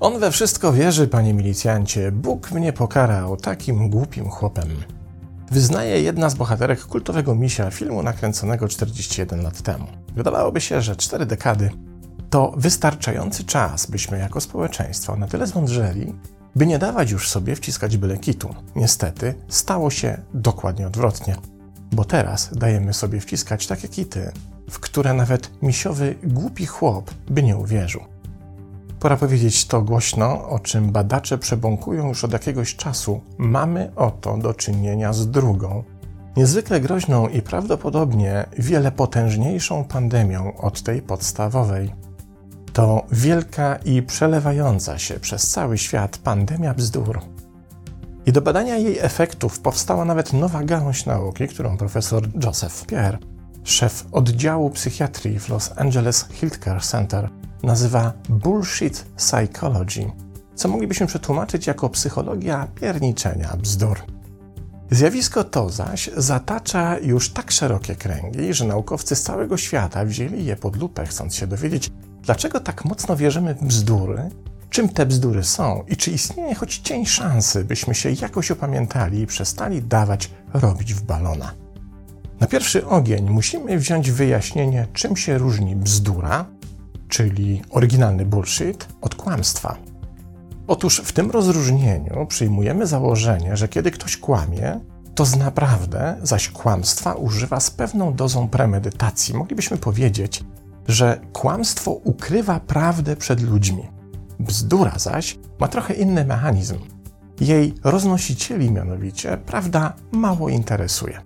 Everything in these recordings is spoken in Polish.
On we wszystko wierzy, panie milicjancie. Bóg mnie pokarał takim głupim chłopem. Wyznaje jedna z bohaterek kultowego misia filmu nakręconego 41 lat temu. Wydawałoby się, że cztery dekady to wystarczający czas, byśmy jako społeczeństwo na tyle zmądrzeli, by nie dawać już sobie wciskać byle kitu. Niestety stało się dokładnie odwrotnie, bo teraz dajemy sobie wciskać takie kity, w które nawet misiowy głupi chłop by nie uwierzył. Pora powiedzieć to głośno, o czym badacze przebąkują już od jakiegoś czasu. Mamy oto do czynienia z drugą, niezwykle groźną i prawdopodobnie wiele potężniejszą pandemią od tej podstawowej. To wielka i przelewająca się przez cały świat pandemia bzdur. I do badania jej efektów powstała nawet nowa gałąź nauki, którą profesor Joseph Pierre, szef oddziału psychiatrii w Los Angeles Healthcare Center, nazywa bullshit psychology, co moglibyśmy przetłumaczyć jako psychologia pierniczenia bzdur. Zjawisko to zaś zatacza już tak szerokie kręgi, że naukowcy z całego świata wzięli je pod lupę, chcąc się dowiedzieć, dlaczego tak mocno wierzymy w bzdury, czym te bzdury są i czy istnieje choć cień szansy, byśmy się jakoś opamiętali i przestali dawać robić w balona. Na pierwszy ogień musimy wziąć wyjaśnienie, czym się różni bzdura, czyli oryginalny bullshit, od kłamstwa. Otóż w tym rozróżnieniu przyjmujemy założenie, że kiedy ktoś kłamie, to z naprawdę, zaś kłamstwa używa z pewną dozą premedytacji. Moglibyśmy powiedzieć, że kłamstwo ukrywa prawdę przed ludźmi. Bzdura zaś ma trochę inny mechanizm. Jej roznosicieli mianowicie prawda mało interesuje.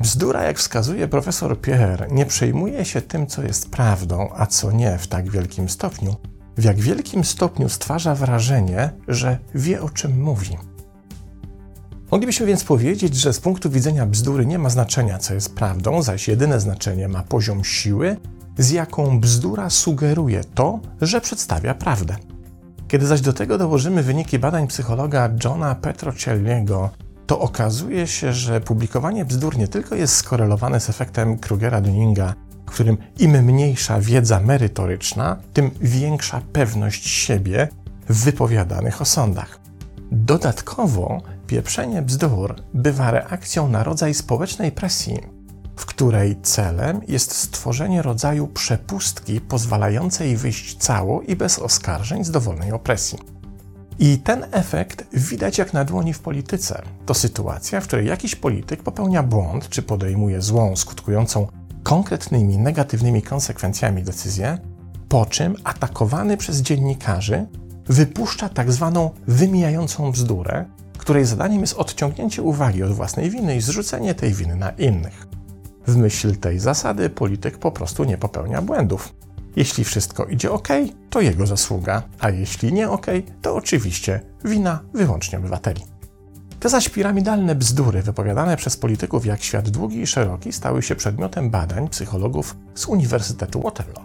Bzdura, jak wskazuje profesor Pierre, nie przejmuje się tym, co jest prawdą, a co nie w tak wielkim stopniu, w jak wielkim stopniu stwarza wrażenie, że wie o czym mówi. Moglibyśmy więc powiedzieć, że z punktu widzenia bzdury nie ma znaczenia, co jest prawdą, zaś jedyne znaczenie ma poziom siły, z jaką bzdura sugeruje to, że przedstawia prawdę. Kiedy zaś do tego dołożymy wyniki badań psychologa Johna Petrocelliego, to okazuje się, że publikowanie bzdur nie tylko jest skorelowane z efektem Krugera-Dunninga, w którym im mniejsza wiedza merytoryczna, tym większa pewność siebie w wypowiadanych osądach. Dodatkowo pieprzenie bzdur bywa reakcją na rodzaj społecznej presji, w której celem jest stworzenie rodzaju przepustki pozwalającej wyjść cało i bez oskarżeń z dowolnej opresji. I ten efekt widać jak na dłoni w polityce. To sytuacja, w której jakiś polityk popełnia błąd czy podejmuje złą, skutkującą konkretnymi negatywnymi konsekwencjami decyzję, po czym atakowany przez dziennikarzy wypuszcza tak zwaną wymijającą bzdurę, której zadaniem jest odciągnięcie uwagi od własnej winy i zrzucenie tej winy na innych. W myśl tej zasady polityk po prostu nie popełnia błędów. Jeśli wszystko idzie ok, to jego zasługa, a jeśli nie ok, to oczywiście wina wyłącznie obywateli. Te zaś piramidalne bzdury wypowiadane przez polityków jak świat długi i szeroki stały się przedmiotem badań psychologów z Uniwersytetu Waterloo,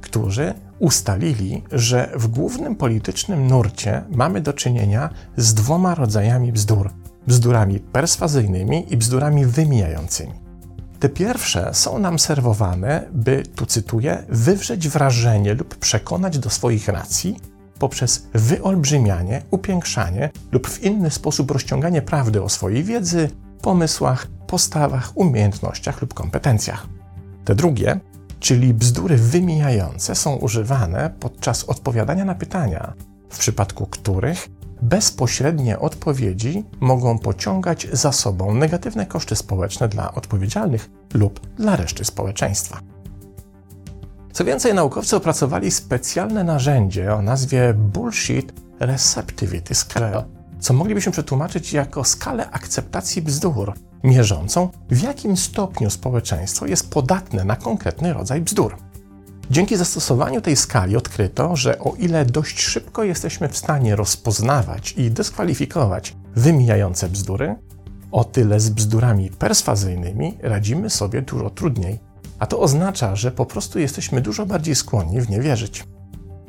którzy ustalili, że w głównym politycznym nurcie mamy do czynienia z dwoma rodzajami bzdur: bzdurami perswazyjnymi i bzdurami wymijającymi. Te pierwsze są nam serwowane, by, tu cytuję, wywrzeć wrażenie lub przekonać do swoich racji poprzez wyolbrzymianie, upiększanie lub w inny sposób rozciąganie prawdy o swojej wiedzy, pomysłach, postawach, umiejętnościach lub kompetencjach. Te drugie, czyli bzdury wymijające, są używane podczas odpowiadania na pytania, w przypadku których bezpośrednie odpowiedzi mogą pociągać za sobą negatywne koszty społeczne dla odpowiedzialnych lub dla reszty społeczeństwa. Co więcej, naukowcy opracowali specjalne narzędzie o nazwie Bullshit Receptivity Scale, co moglibyśmy przetłumaczyć jako skalę akceptacji bzdur, mierzącą w jakim stopniu społeczeństwo jest podatne na konkretny rodzaj bzdur. Dzięki zastosowaniu tej skali odkryto, że o ile dość szybko jesteśmy w stanie rozpoznawać i dyskwalifikować wymijające bzdury, o tyle z bzdurami perswazyjnymi radzimy sobie dużo trudniej, a to oznacza, że po prostu jesteśmy dużo bardziej skłonni w nie wierzyć.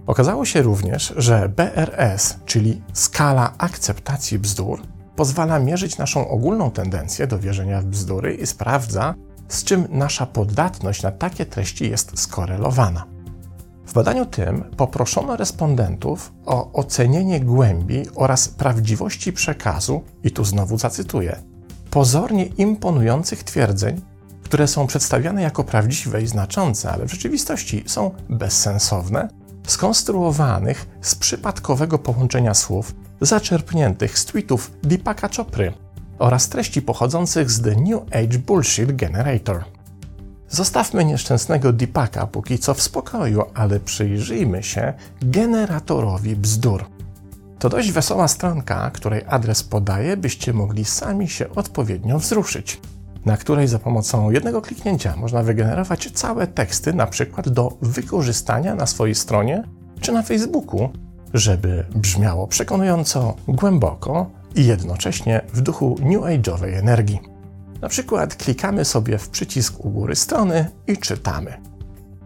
Okazało się również, że BRS, czyli skala akceptacji bzdur, pozwala mierzyć naszą ogólną tendencję do wierzenia w bzdury i sprawdza, z czym nasza podatność na takie treści jest skorelowana. W badaniu tym poproszono respondentów o ocenienie głębi oraz prawdziwości przekazu, i tu znowu zacytuję, pozornie imponujących twierdzeń, które są przedstawiane jako prawdziwe i znaczące, ale w rzeczywistości są bezsensowne, skonstruowanych z przypadkowego połączenia słów zaczerpniętych z tweetów Deepaka Chopry oraz treści pochodzących z The New Age Bullshit Generator. Zostawmy nieszczęsnego Deepaka póki co w spokoju, ale przyjrzyjmy się generatorowi bzdur. To dość wesoła stronka, której adres podaję, byście mogli sami się odpowiednio wzruszyć, na której za pomocą jednego kliknięcia można wygenerować całe teksty, na przykład do wykorzystania na swojej stronie czy na Facebooku, żeby brzmiało przekonująco, głęboko i jednocześnie w duchu New Age'owej energii. Na przykład klikamy sobie w przycisk u góry strony i czytamy.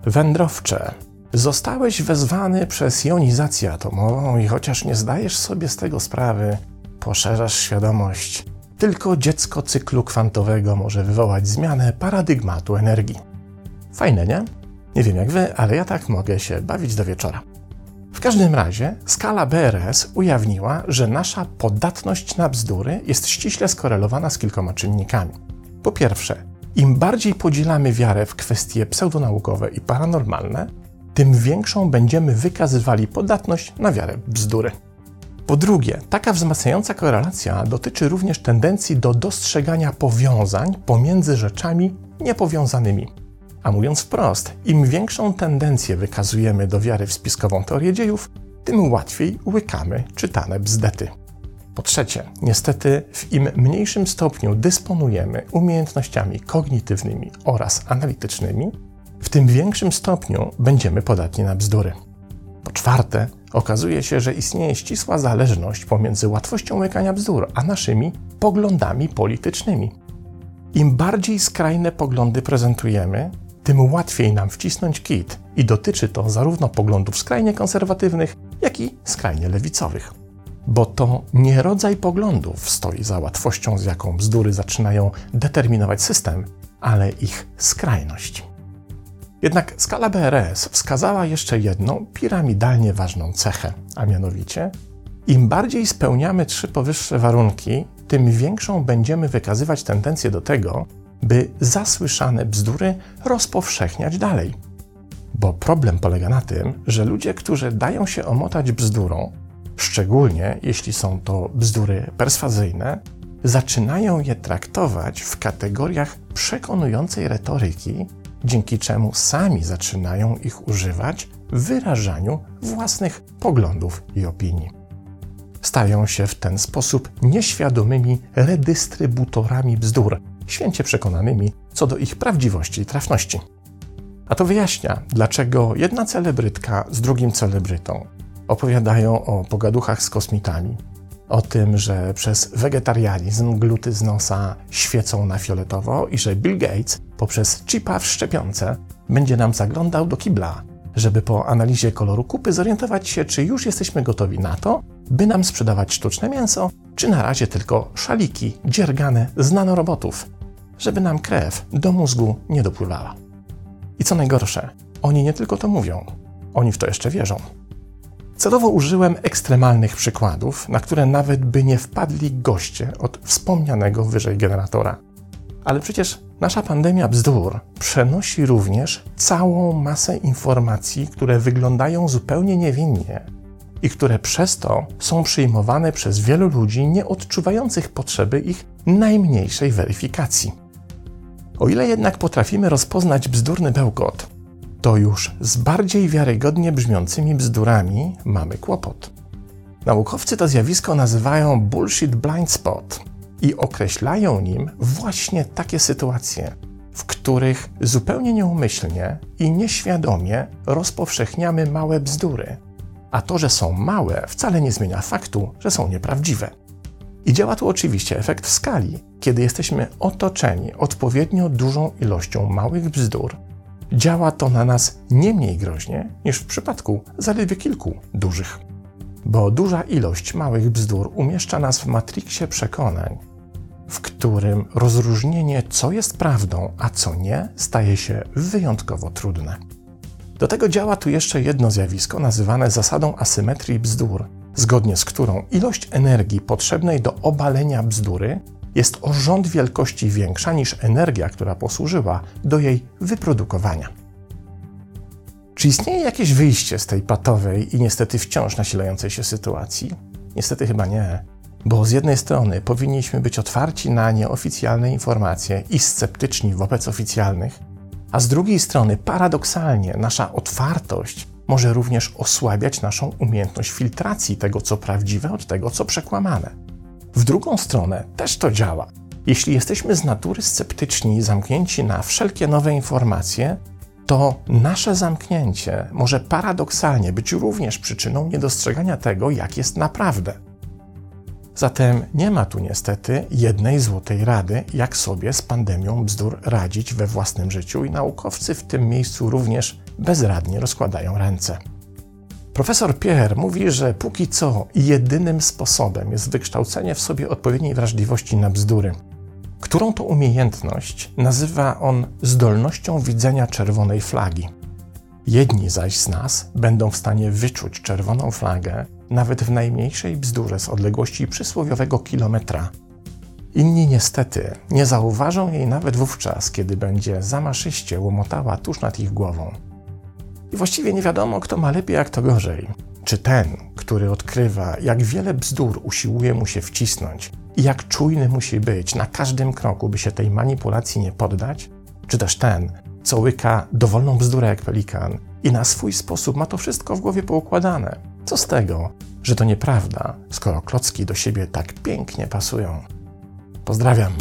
Wędrowcze. Zostałeś wezwany przez jonizację atomową i chociaż nie zdajesz sobie z tego sprawy, poszerzasz świadomość. Tylko dziecko cyklu kwantowego może wywołać zmianę paradygmatu energii. Fajne, nie? Nie wiem jak wy, ale ja tak mogę się bawić do wieczora. W każdym razie skala BRS ujawniła, że nasza podatność na bzdury jest ściśle skorelowana z kilkoma czynnikami. Po pierwsze, im bardziej podzielamy wiarę w kwestie pseudonaukowe i paranormalne, tym większą będziemy wykazywali podatność na wiarę bzdury. Po drugie, taka wzmacniająca korelacja dotyczy również tendencji do dostrzegania powiązań pomiędzy rzeczami niepowiązanymi. A mówiąc wprost, im większą tendencję wykazujemy do wiary w spiskową teorię dziejów, tym łatwiej łykamy czytane bzdety. Po trzecie, niestety w im mniejszym stopniu dysponujemy umiejętnościami kognitywnymi oraz analitycznymi, w tym większym stopniu będziemy podatni na bzdury. Czwarte, okazuje się, że istnieje ścisła zależność pomiędzy łatwością łykania bzdur a naszymi poglądami politycznymi. Im bardziej skrajne poglądy prezentujemy, tym łatwiej nam wcisnąć kit i dotyczy to zarówno poglądów skrajnie konserwatywnych, jak i skrajnie lewicowych. Bo to nie rodzaj poglądów stoi za łatwością, z jaką bzdury zaczynają determinować system, ale ich skrajność. Jednak skala BRS wskazała jeszcze jedną piramidalnie ważną cechę, a mianowicie im bardziej spełniamy trzy powyższe warunki, tym większą będziemy wykazywać tendencję do tego, by zasłyszane bzdury rozpowszechniać dalej. Bo problem polega na tym, że ludzie, którzy dają się omotać bzdurą, szczególnie jeśli są to bzdury perswazyjne, zaczynają je traktować w kategoriach przekonującej retoryki, dzięki czemu sami zaczynają ich używać w wyrażaniu własnych poglądów i opinii. Stają się w ten sposób nieświadomymi redystrybutorami bzdur, święcie przekonanymi co do ich prawdziwości i trafności. A to wyjaśnia, dlaczego jedna celebrytka z drugim celebrytą opowiadają o pogaduchach z kosmitami, o tym, że przez wegetarianizm gluty z nosa świecą na fioletowo i że Bill Gates poprzez chipa w szczepionce będzie nam zaglądał do kibla, żeby po analizie koloru kupy zorientować się, czy już jesteśmy gotowi na to, by nam sprzedawać sztuczne mięso, czy na razie tylko szaliki dziergane z nanorobotów, żeby nam krew do mózgu nie dopływała. I co najgorsze, oni nie tylko to mówią, oni w to jeszcze wierzą. Celowo użyłem ekstremalnych przykładów, na które nawet by nie wpadli goście od wspomnianego wyżej generatora. Ale przecież nasza pandemia bzdur przenosi również całą masę informacji, które wyglądają zupełnie niewinnie i które przez to są przyjmowane przez wielu ludzi nie odczuwających potrzeby ich najmniejszej weryfikacji. O ile jednak potrafimy rozpoznać bzdurny bełkot, to już z bardziej wiarygodnie brzmiącymi bzdurami mamy kłopot. Naukowcy to zjawisko nazywają bullshit blind spot i określają nim właśnie takie sytuacje, w których zupełnie nieumyślnie i nieświadomie rozpowszechniamy małe bzdury, a to, że są małe, wcale nie zmienia faktu, że są nieprawdziwe. I działa tu oczywiście efekt skali. Kiedy jesteśmy otoczeni odpowiednio dużą ilością małych bzdur, działa to na nas nie mniej groźnie niż w przypadku zaledwie kilku dużych. bo duża ilość małych bzdur umieszcza nas w matriksie przekonań, w którym rozróżnienie, co jest prawdą, a co nie, staje się wyjątkowo trudne. Do tego działa tu jeszcze jedno zjawisko nazywane zasadą asymetrii bzdur, zgodnie z którą ilość energii potrzebnej do obalenia bzdury jest o rząd wielkości większa niż energia, która posłużyła do jej wyprodukowania. Czy istnieje jakieś wyjście z tej patowej i niestety wciąż nasilającej się sytuacji? Niestety chyba nie, bo z jednej strony powinniśmy być otwarci na nieoficjalne informacje i sceptyczni wobec oficjalnych, a z drugiej strony paradoksalnie nasza otwartość może również osłabiać naszą umiejętność filtracji tego, co prawdziwe, od tego, co przekłamane. W drugą stronę też to działa. Jeśli jesteśmy z natury sceptyczni i zamknięci na wszelkie nowe informacje, to nasze zamknięcie może paradoksalnie być również przyczyną niedostrzegania tego, jak jest naprawdę. Zatem nie ma tu niestety jednej złotej rady, jak sobie z pandemią bzdur radzić we własnym życiu, i naukowcy w tym miejscu również bezradnie rozkładają ręce. Profesor Pierre mówi, że póki co jedynym sposobem jest wykształcenie w sobie odpowiedniej wrażliwości na bzdury, którą to umiejętność nazywa on zdolnością widzenia czerwonej flagi. Jedni zaś z nas będą w stanie wyczuć czerwoną flagę nawet w najmniejszej bzdurze z odległości przysłowiowego kilometra. Inni niestety nie zauważą jej nawet wówczas, kiedy będzie zamaszyście łomotała tuż nad ich głową. I właściwie nie wiadomo, kto ma lepiej, jak to gorzej. Czy ten, który odkrywa, jak wiele bzdur usiłuje mu się wcisnąć i jak czujny musi być na każdym kroku, by się tej manipulacji nie poddać? Czy też ten, co łyka dowolną bzdurę jak pelikan i na swój sposób ma to wszystko w głowie poukładane? Co z tego, że to nieprawda, skoro klocki do siebie tak pięknie pasują? Pozdrawiam.